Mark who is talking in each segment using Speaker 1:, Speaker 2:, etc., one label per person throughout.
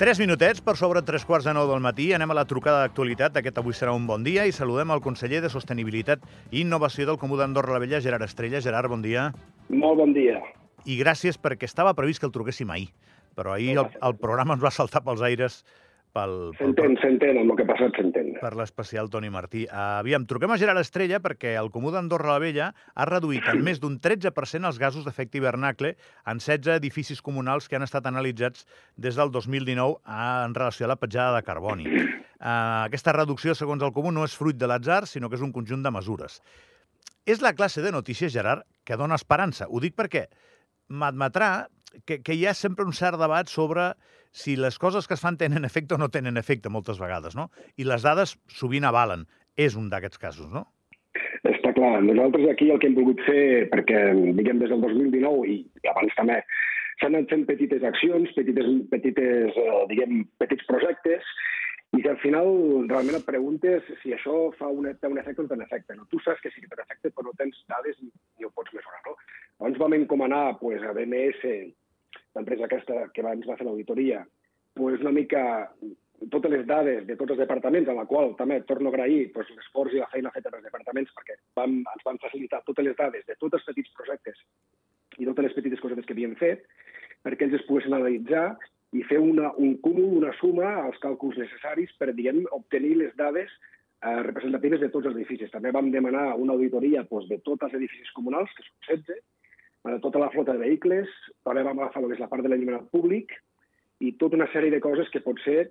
Speaker 1: Tres minutets per sobre tres quarts de nou del matí. Anem a la trucada d'actualitat. Aquest avui serà un bon dia i saludem el conseller de Sostenibilitat i Innovació del Comú d'Andorra la Vella, Gerard Estrella. Gerard, bon dia.
Speaker 2: Molt bon dia.
Speaker 1: I gràcies perquè estava previst que el truquéssim ahir, però ahir el, el programa ens va saltar pels aires pel,
Speaker 2: S'entén, s'entén, amb el que ha passat s'entén.
Speaker 1: per l'especial Toni Martí. Uh, aviam, truquem a Gerard Estrella perquè el Comú d'Andorra la Vella ha reduït en més d'un 13% els gasos d'efecte hivernacle en 16 edificis comunals que han estat analitzats des del 2019 a, en relació a la petjada de carboni. Uh, aquesta reducció, segons el Comú, no és fruit de l'atzar, sinó que és un conjunt de mesures. És la classe de notícies, Gerard, que dona esperança. Ho dic perquè m'admetrà que, que hi ha sempre un cert debat sobre si les coses que es fan tenen efecte o no tenen efecte moltes vegades, no? I les dades sovint avalen. És un d'aquests casos, no?
Speaker 2: Està clar. Nosaltres aquí el que hem volgut fer, perquè diguem des del 2019 i abans també, s'han anat fent petites accions, petites, petites eh, diguem, petits projectes, i que al final realment et preguntes si això fa un, té un efecte o no té un efecte. No? Tu saps que sí que té un efecte, però no tens dades ni, ni ho pots mesurar. No? Llavors vam encomanar pues, a BMS, l'empresa aquesta que abans va fer l'auditoria, pues, una mica totes les dades de tots els departaments, a la qual també torno a agrair pues, l'esforç i la feina feta pels departaments, perquè vam, ens van facilitar totes les dades de tots els petits projectes i totes les petites cosetes que havien fet, perquè ells es poguessin analitzar i fer una, un cúmul, una suma als càlculs necessaris per, diguem, obtenir les dades eh, representatives de tots els edificis. També vam demanar una auditoria doncs, de tots els edificis comunals, que són 16, eh, tota la flota de vehicles, també vam agafar el que és la part de l'allumenat públic i tota una sèrie de coses que potser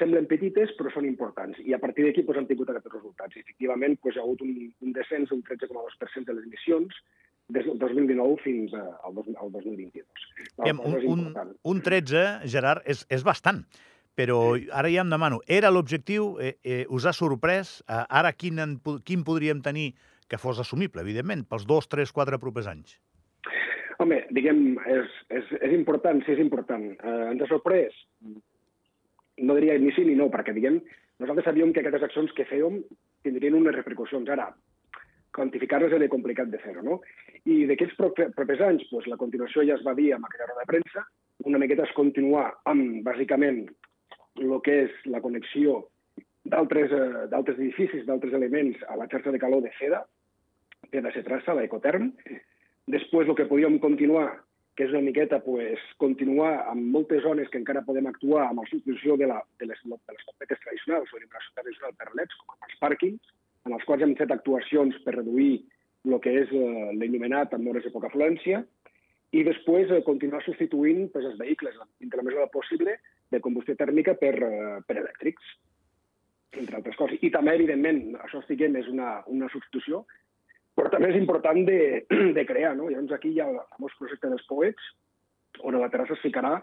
Speaker 2: semblen petites però són importants. I a partir d'aquí doncs, hem tingut aquests resultats. I, efectivament, doncs, hi ha hagut un, un descens d'un 13,2% de les emissions des del 2019 fins al, dos, al 2022.
Speaker 1: Diem, un, un, un 13, Gerard, és, és bastant. Però ara ja em demano, era l'objectiu? Eh, eh, us ha sorprès? Eh, ara quin, en, quin podríem tenir que fos assumible, evidentment, pels dos, tres, quatre propers anys?
Speaker 2: Home, diguem, és, és, és important, sí, és important. Eh, ens ha sorprès? No diria ni sí ni no, perquè, diguem, nosaltres sabíem que aquestes accions que fèiem tindrien unes repercussions. Ara, quantificar-les era complicat de fer-ho, no? I d'aquests propers anys, doncs, la continuació ja es va dir amb aquella roda de premsa, una miqueta es continuar amb, bàsicament, el que és la connexió d'altres eh, edificis, d'altres elements a la xarxa de calor de FEDA, FEDA se traça, l'Ecoterm. Després, el que podíem continuar, que és una miqueta pues, continuar amb moltes zones que encara podem actuar amb la substitució de, la, de les, de les completes tradicionals o l'impressió tradicional per leds, com els pàrquings, en els quals hem fet actuacions per reduir el que és eh, l'il·luminat en hores de poca afluència, i després eh, continuar substituint pues, els vehicles, dintre la mesura possible, de combustió tèrmica per, eh, per elèctrics, entre altres coses. I també, evidentment, això diguem, és una, una substitució, però també és important de, de crear. No? Llavors aquí hi ha el famós projecte dels poets, on a la terrassa es ficarà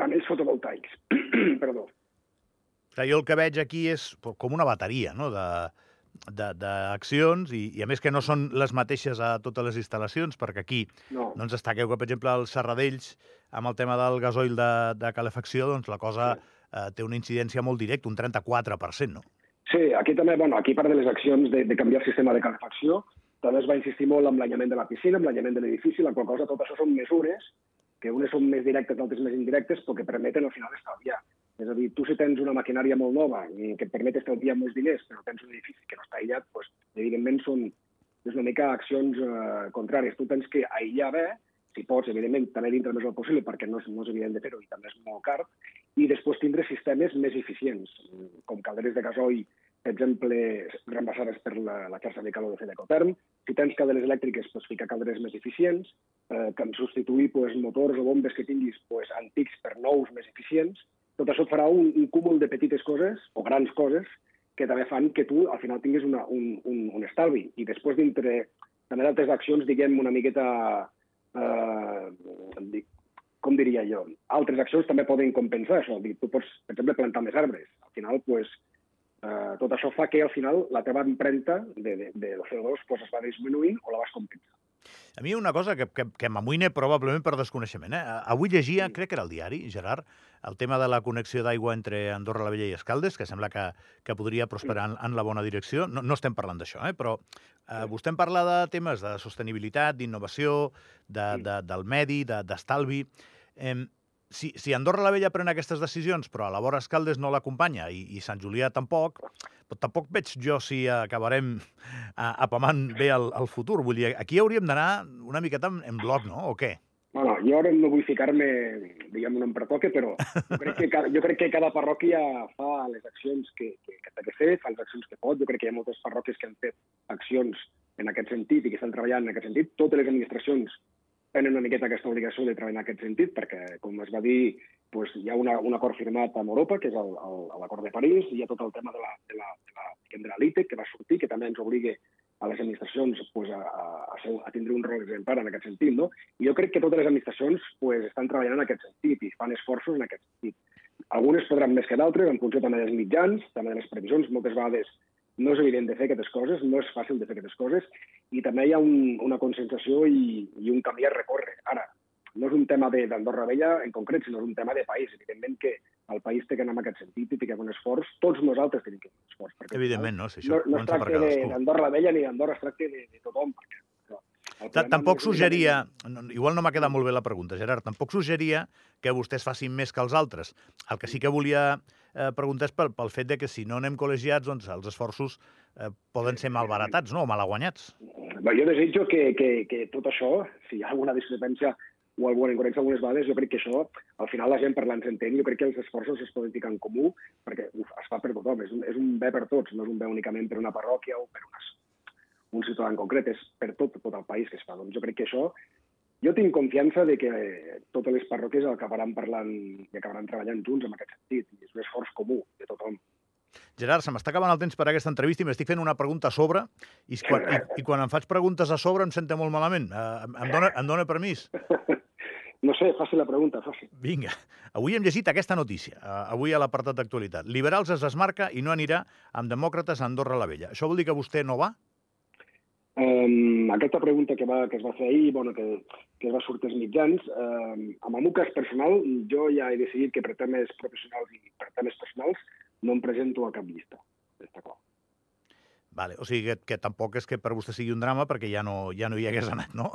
Speaker 2: panells fotovoltaics. Perdó.
Speaker 1: Jo el que veig aquí és com una bateria, no?, de, d'accions i, i a més que no són les mateixes a totes les instal·lacions, perquè aquí no, no ens destaqueu que, per exemple, els Serradells, amb el tema del gasoil de, de calefacció, doncs la cosa sí. eh, té una incidència molt directa, un 34%, no?
Speaker 2: Sí, aquí també, bueno, aquí part de les accions de, de canviar el sistema de calefacció, també es va insistir molt amb l'anyament de la piscina, amb l'anyament de l'edifici, la qual cosa, tot això són mesures que unes són més directes, altres més indirectes, però que permeten al final estalviar. És a dir, tu si tens una maquinària molt nova i que et permet estalviar molts diners, però tens un edifici que no està aïllat, doncs, evidentment són és una mica accions eh, contràries. Tu tens que aïllar bé, si pots, evidentment, també dintre el més possible, perquè no és, no és evident de fer-ho i també és molt car, i després tindre sistemes més eficients, com calderes de gasoil, exemple, reembassades per la, la xarxa de calor de Fedecoterm. Si tens calderes elèctriques, doncs ficar calderes més eficients, eh, que en substituir pues, motors o bombes que tinguis pues, antics per nous més eficients, tot això farà un, un cúmul de petites coses, o grans coses, que també fan que tu al final tinguis una, un, un, un estalvi. I després, dintre també d'altres accions, diguem, una miqueta, eh, com diria jo, altres accions també poden compensar això. Tu pots, per exemple, plantar més arbres. Al final, pues, eh, tot això fa que al final la teva empremta de, de, de CO2 pues, es va disminuint o la vas compensar.
Speaker 1: A mi una cosa que, que, que m'amoïna probablement per desconeixement. Eh? Avui llegia, sí. crec que era el diari, Gerard, el tema de la connexió d'aigua entre Andorra la Vella i Escaldes, que sembla que, que podria prosperar en, en la bona direcció. No, no estem parlant d'això, eh? però eh, vostè em parla de temes de sostenibilitat, d'innovació, de, de, del medi, d'estalvi. De, eh, si, si Andorra la Vella pren aquestes decisions, però a la vora Escaldes no l'acompanya i, i Sant Julià tampoc, però tampoc veig jo si acabarem uh, apamant bé el, el futur. Vull dir, aquí hauríem d'anar una miqueta en, en bloc, no? O què?
Speaker 2: Bueno, jo ara no vull ficar-me, diguem, en pertoque, però jo crec, que cada, jo crec que cada parròquia fa les accions que, que, que té que fer, fa les accions que pot. Jo crec que hi ha moltes parròquies que han fet accions en aquest sentit i que estan treballant en aquest sentit. Totes les administracions tenen una miqueta aquesta obligació de treballar en aquest sentit, perquè, com es va dir, doncs, hi ha una, un acord firmat amb Europa, que és l'acord de París, hi ha tot el tema de la, de la, de la, de la LITE, que va sortir, que també ens obliga a les administracions pues, a, a, a tindre un rol exemplar en aquest sentit. No? I jo crec que totes les administracions pues, estan treballant en aquest sentit i fan esforços en aquest sentit. Algunes podran més que d'altres, en funció també dels mitjans, també de les previsions. Moltes vegades no és evident de fer aquestes coses, no és fàcil de fer aquestes coses, i també hi ha un, una concentració i, i un camí a recórrer. Ara, no és un tema d'Andorra Vella en concret, sinó és un tema de país. Evidentment que el país té que anar en aquest sentit i té que fer un esforç. Tots nosaltres tenim que fer un esforç.
Speaker 1: Perquè, Evidentment, no? Si això
Speaker 2: no, no es tracta d'Andorra Vella ni d'Andorra, es tracta de, de tothom. Perquè,
Speaker 1: Tampoc suggeria, igual no m'ha quedat molt bé la pregunta, Gerard, tampoc suggeria que vostès facin més que els altres. El que sí que volia eh, preguntar és pel, pel fet de que si no anem col·legiats, doncs els esforços eh, poden ser malbaratats, no?, o malaguanyats.
Speaker 2: Bé, jo desitjo que, que, que tot això, si hi ha alguna discrepància o alguna incoherència algunes vegades, jo crec que això, al final la gent parlant s'entén, jo crec que els esforços es poden ficar en comú, perquè uf, es fa per tothom, és un, és un bé per tots, no és un bé únicament per una parròquia o per una un ciutadà en concret, és per tot, tot el país que es fa. Doncs jo crec que això... Jo tinc confiança de que totes les parròquies acabaran parlant i acabaran treballant junts en aquest sentit. I és un esforç comú de tothom.
Speaker 1: Gerard, se m'està acabant el temps per a aquesta entrevista i m'estic fent una pregunta a sobre i quan, i, i quan em faig preguntes a sobre em sento molt malament. Uh, em, dona, em dona permís?
Speaker 2: No sé, faci la pregunta, faci.
Speaker 1: Vinga. Avui hem llegit aquesta notícia, uh, avui a l'apartat d'actualitat. Liberals es desmarca i no anirà amb demòcrates a Andorra la Vella. Això vol dir que vostè no va?
Speaker 2: Aquesta pregunta que, va, que es va fer ahir, bueno, que, que es va sortir als mitjans, um, amb el meu cas personal, jo ja he decidit que per temes professionals i per temes personals no em presento a cap llista. Està clar.
Speaker 1: Vale, o sigui que, que tampoc és que per vostè sigui un drama perquè ja no, ja no hi hagués anat, no?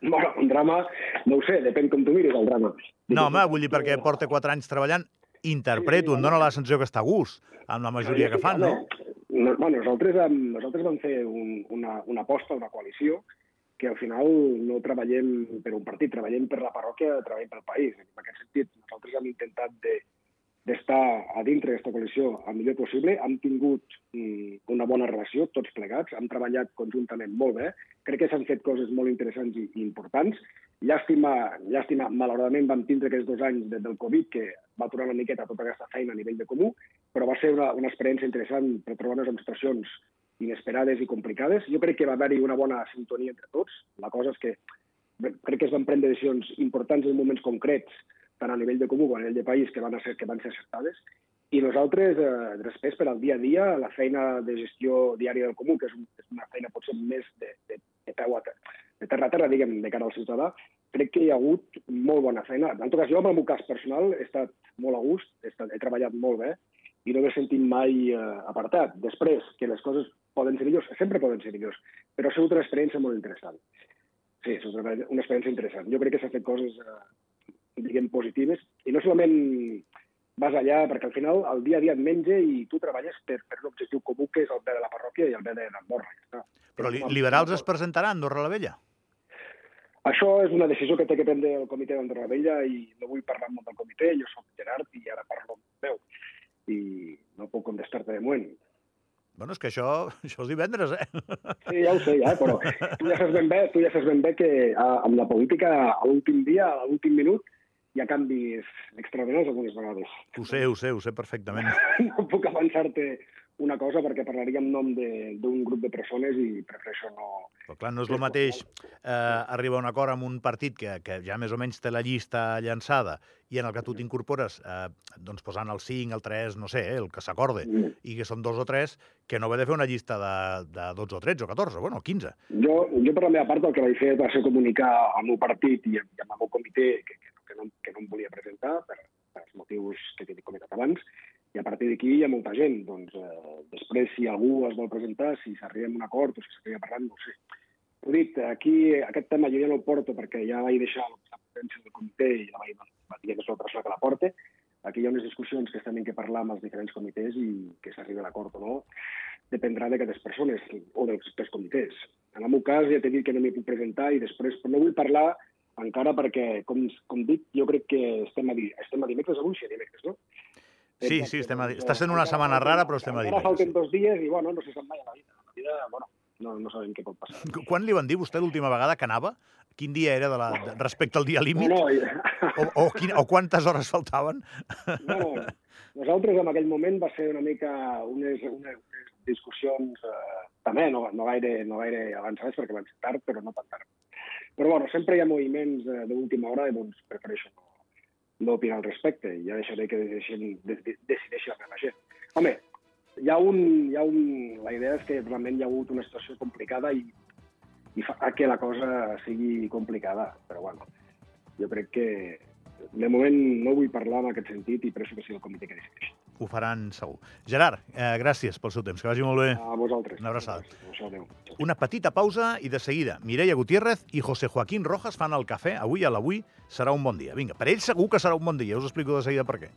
Speaker 2: Bueno, un drama, no ho sé, depèn com tu miris el drama.
Speaker 1: No, home, vull dir perquè porta quatre anys treballant, interpreto, em dóna la sensació que està a gust amb la majoria que fan, no?
Speaker 2: no, bueno, nosaltres, nosaltres vam fer un, una, una aposta, una coalició, que al final no treballem per un partit, treballem per la parròquia, treballem pel país. En aquest sentit, nosaltres hem intentat de, d'estar a dintre d'aquesta coalició el millor possible. Hem tingut mm, una bona relació, tots plegats, hem treballat conjuntament molt bé. Crec que s'han fet coses molt interessants i, importants. Llàstima, llàstima, malauradament vam tindre aquests dos anys del Covid que va aturar una miqueta tota aquesta feina a nivell de comú, però va ser una, una experiència interessant per trobar unes situacions inesperades i complicades. Jo crec que va haver-hi una bona sintonia entre tots. La cosa és que crec que es van prendre decisions importants en moments concrets, tant a nivell de comú com a nivell de país, que van, ser, que van ser acertades. I nosaltres, eh, després, per al dia a dia, la feina de gestió diària del comú, que és, un, és una feina potser més de, de, de peu a terra, de terra a terra, diguem, de cara al ciutadà, crec que hi ha hagut molt bona feina. En tot cas, jo, amb el meu cas personal, he estat molt a gust, he, estat, he treballat molt bé, i no m'he sentit mai eh, apartat. Després, que les coses poden ser millors, sempre poden ser millors, però ha sigut una experiència molt interessant. Sí, és una experiència interessant. Jo crec que s'ha fet coses, eh, diguem, positives, i no solament vas allà, perquè al final el dia a dia et menja i tu treballes per, per un objectiu comú que és el bé de la parròquia i el bé de l'Andorra. Ja
Speaker 1: però li, liberals es presentaran a Andorra la Vella?
Speaker 2: Això és una decisió que té que prendre el comitè d'Andorra la Vella i no vull parlar molt del comitè, jo soc Gerard i ara parlo amb meu i no puc contestar-te de moment.
Speaker 1: Bueno, és que això, això és divendres, eh?
Speaker 2: Sí, ja ho sé, ja, però tu ja saps ben bé, tu ja saps ben bé que a, amb la política a l'últim dia, a l'últim minut, hi ha canvis extraordinaris algunes vegades.
Speaker 1: Ho sé, ho sé, ho sé perfectament.
Speaker 2: No puc avançar-te una cosa perquè parlaria en nom d'un grup de persones i prefereixo no...
Speaker 1: Però clar, no és el mateix eh, arribar a un acord amb un partit que, que ja més o menys té la llista llançada i en el que tu t'incorpores eh, doncs posant el 5, el 3, no sé, eh, el que s'acorde, mm. i que són dos o tres, que no ve de fer una llista de, de 12 o 13 o 14, bueno, 15.
Speaker 2: Jo, jo per la meva part el que vaig fer va ser comunicar al meu partit i, i amb el meu comitè que, que, no, que no em volia presentar per, els motius que t'he comentat abans, i a partir d'aquí hi ha molta gent. Doncs, eh, després, si algú es vol presentar, si s'arriba a un acord o si s'arriba parlant, no ho sé. Ho dit, aquí aquest tema jo ja no el porto perquè ja vaig deixar la presidència del comitè i la va, va dir que és la persona que la porta. Aquí hi ha unes discussions que en què parlar amb els diferents comitès i que s'arribi a l'acord o no dependrà d'aquestes persones o dels, dels comitès. En el meu cas ja t'he dit que no m'hi puc presentar i després no vull parlar encara perquè, com, com dic, jo crec que estem a, di estem a dimecres avui, sí, dimecres, no?
Speaker 1: Sí, sí, estem a, està sent una setmana rara, però estem a dimecres.
Speaker 2: Ara falten dos dies i, bueno, no se sap mai a la vida. A la vida, bueno, no, no sabem què pot passar.
Speaker 1: Quan li van dir vostè l'última vegada que anava? Quin dia era de la, de, respecte al dia límit?
Speaker 2: No,
Speaker 1: no, o, o, quin, o quantes hores faltaven?
Speaker 2: No, nosaltres en aquell moment va ser una mica unes, unes discussions, eh, també no, no, gaire, no gaire avançades perquè van ser tard, però no tan tard. Però bueno, sempre hi ha moviments eh, d'última hora i doncs prefereixo no, no opinar al respecte. Ja deixaré que decideixin, de, de, decideixi la meva gent. Home, hi ha un, hi ha un... La idea és que realment hi ha hagut una situació complicada i, i fa que la cosa sigui complicada. Però bueno, jo crec que de moment no vull parlar en aquest sentit i penso que sigui el comitè que decideixi.
Speaker 1: Ho faran segur. Gerard, eh, gràcies pel seu temps. Que vagi molt bé.
Speaker 2: A vosaltres.
Speaker 1: Una abraçada. Una petita pausa i de seguida Mireia Gutiérrez i José Joaquín Rojas fan el cafè. Avui a l'avui serà un bon dia. Vinga, per ell segur que serà un bon dia. Us explico de seguida per què.